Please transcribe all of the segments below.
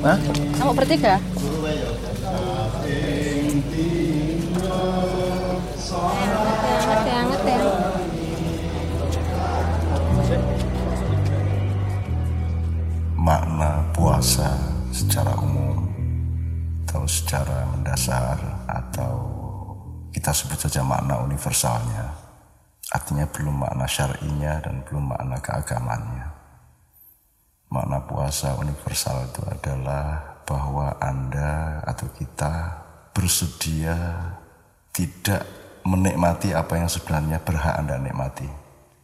Hah? Kamu bertiga? Ya, makna puasa secara umum atau secara mendasar atau kita sebut saja makna universalnya artinya belum makna syar'inya dan belum makna keagamannya makna puasa universal itu adalah bahwa Anda atau kita bersedia tidak menikmati apa yang sebenarnya berhak Anda nikmati.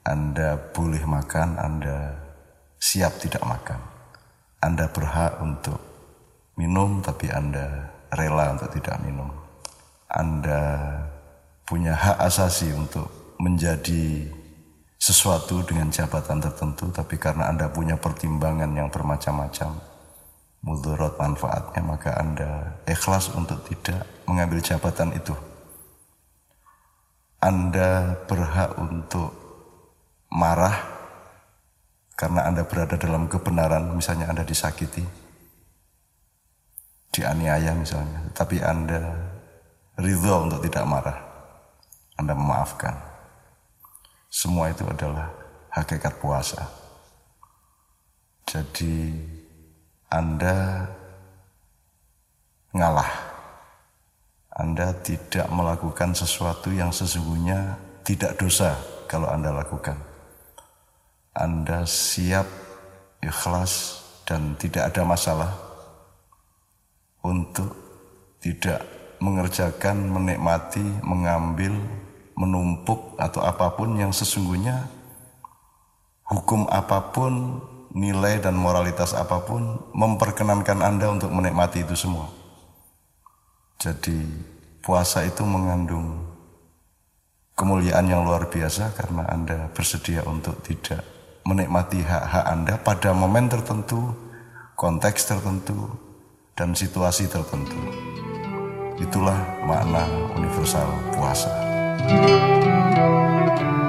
Anda boleh makan, Anda siap tidak makan. Anda berhak untuk minum, tapi Anda rela untuk tidak minum. Anda punya hak asasi untuk menjadi sesuatu dengan jabatan tertentu, tapi karena Anda punya pertimbangan yang bermacam-macam, mudarat manfaatnya, maka Anda ikhlas untuk tidak mengambil jabatan itu. Anda berhak untuk marah karena Anda berada dalam kebenaran, misalnya Anda disakiti, dianiaya misalnya, tapi Anda ridho untuk tidak marah, Anda memaafkan. Semua itu adalah hakikat puasa. Jadi Anda ngalah. Anda tidak melakukan sesuatu yang sesungguhnya tidak dosa kalau Anda lakukan. Anda siap, ikhlas, dan tidak ada masalah untuk tidak mengerjakan, menikmati, mengambil, menumpuk, atau apa pun yang sesungguhnya hukum apa pun, nilai dan moralitas apa pun memperkenankan Anda untuk menikmati itu semua. Jadi puasa itu mengandung kemuliaan yang luar biasa karena Anda bersedia untuk tidak menikmati hak-hak Anda pada momen tertentu, konteks tertentu, dan situasi tertentu. Itulah makna universal puasa. Thank you.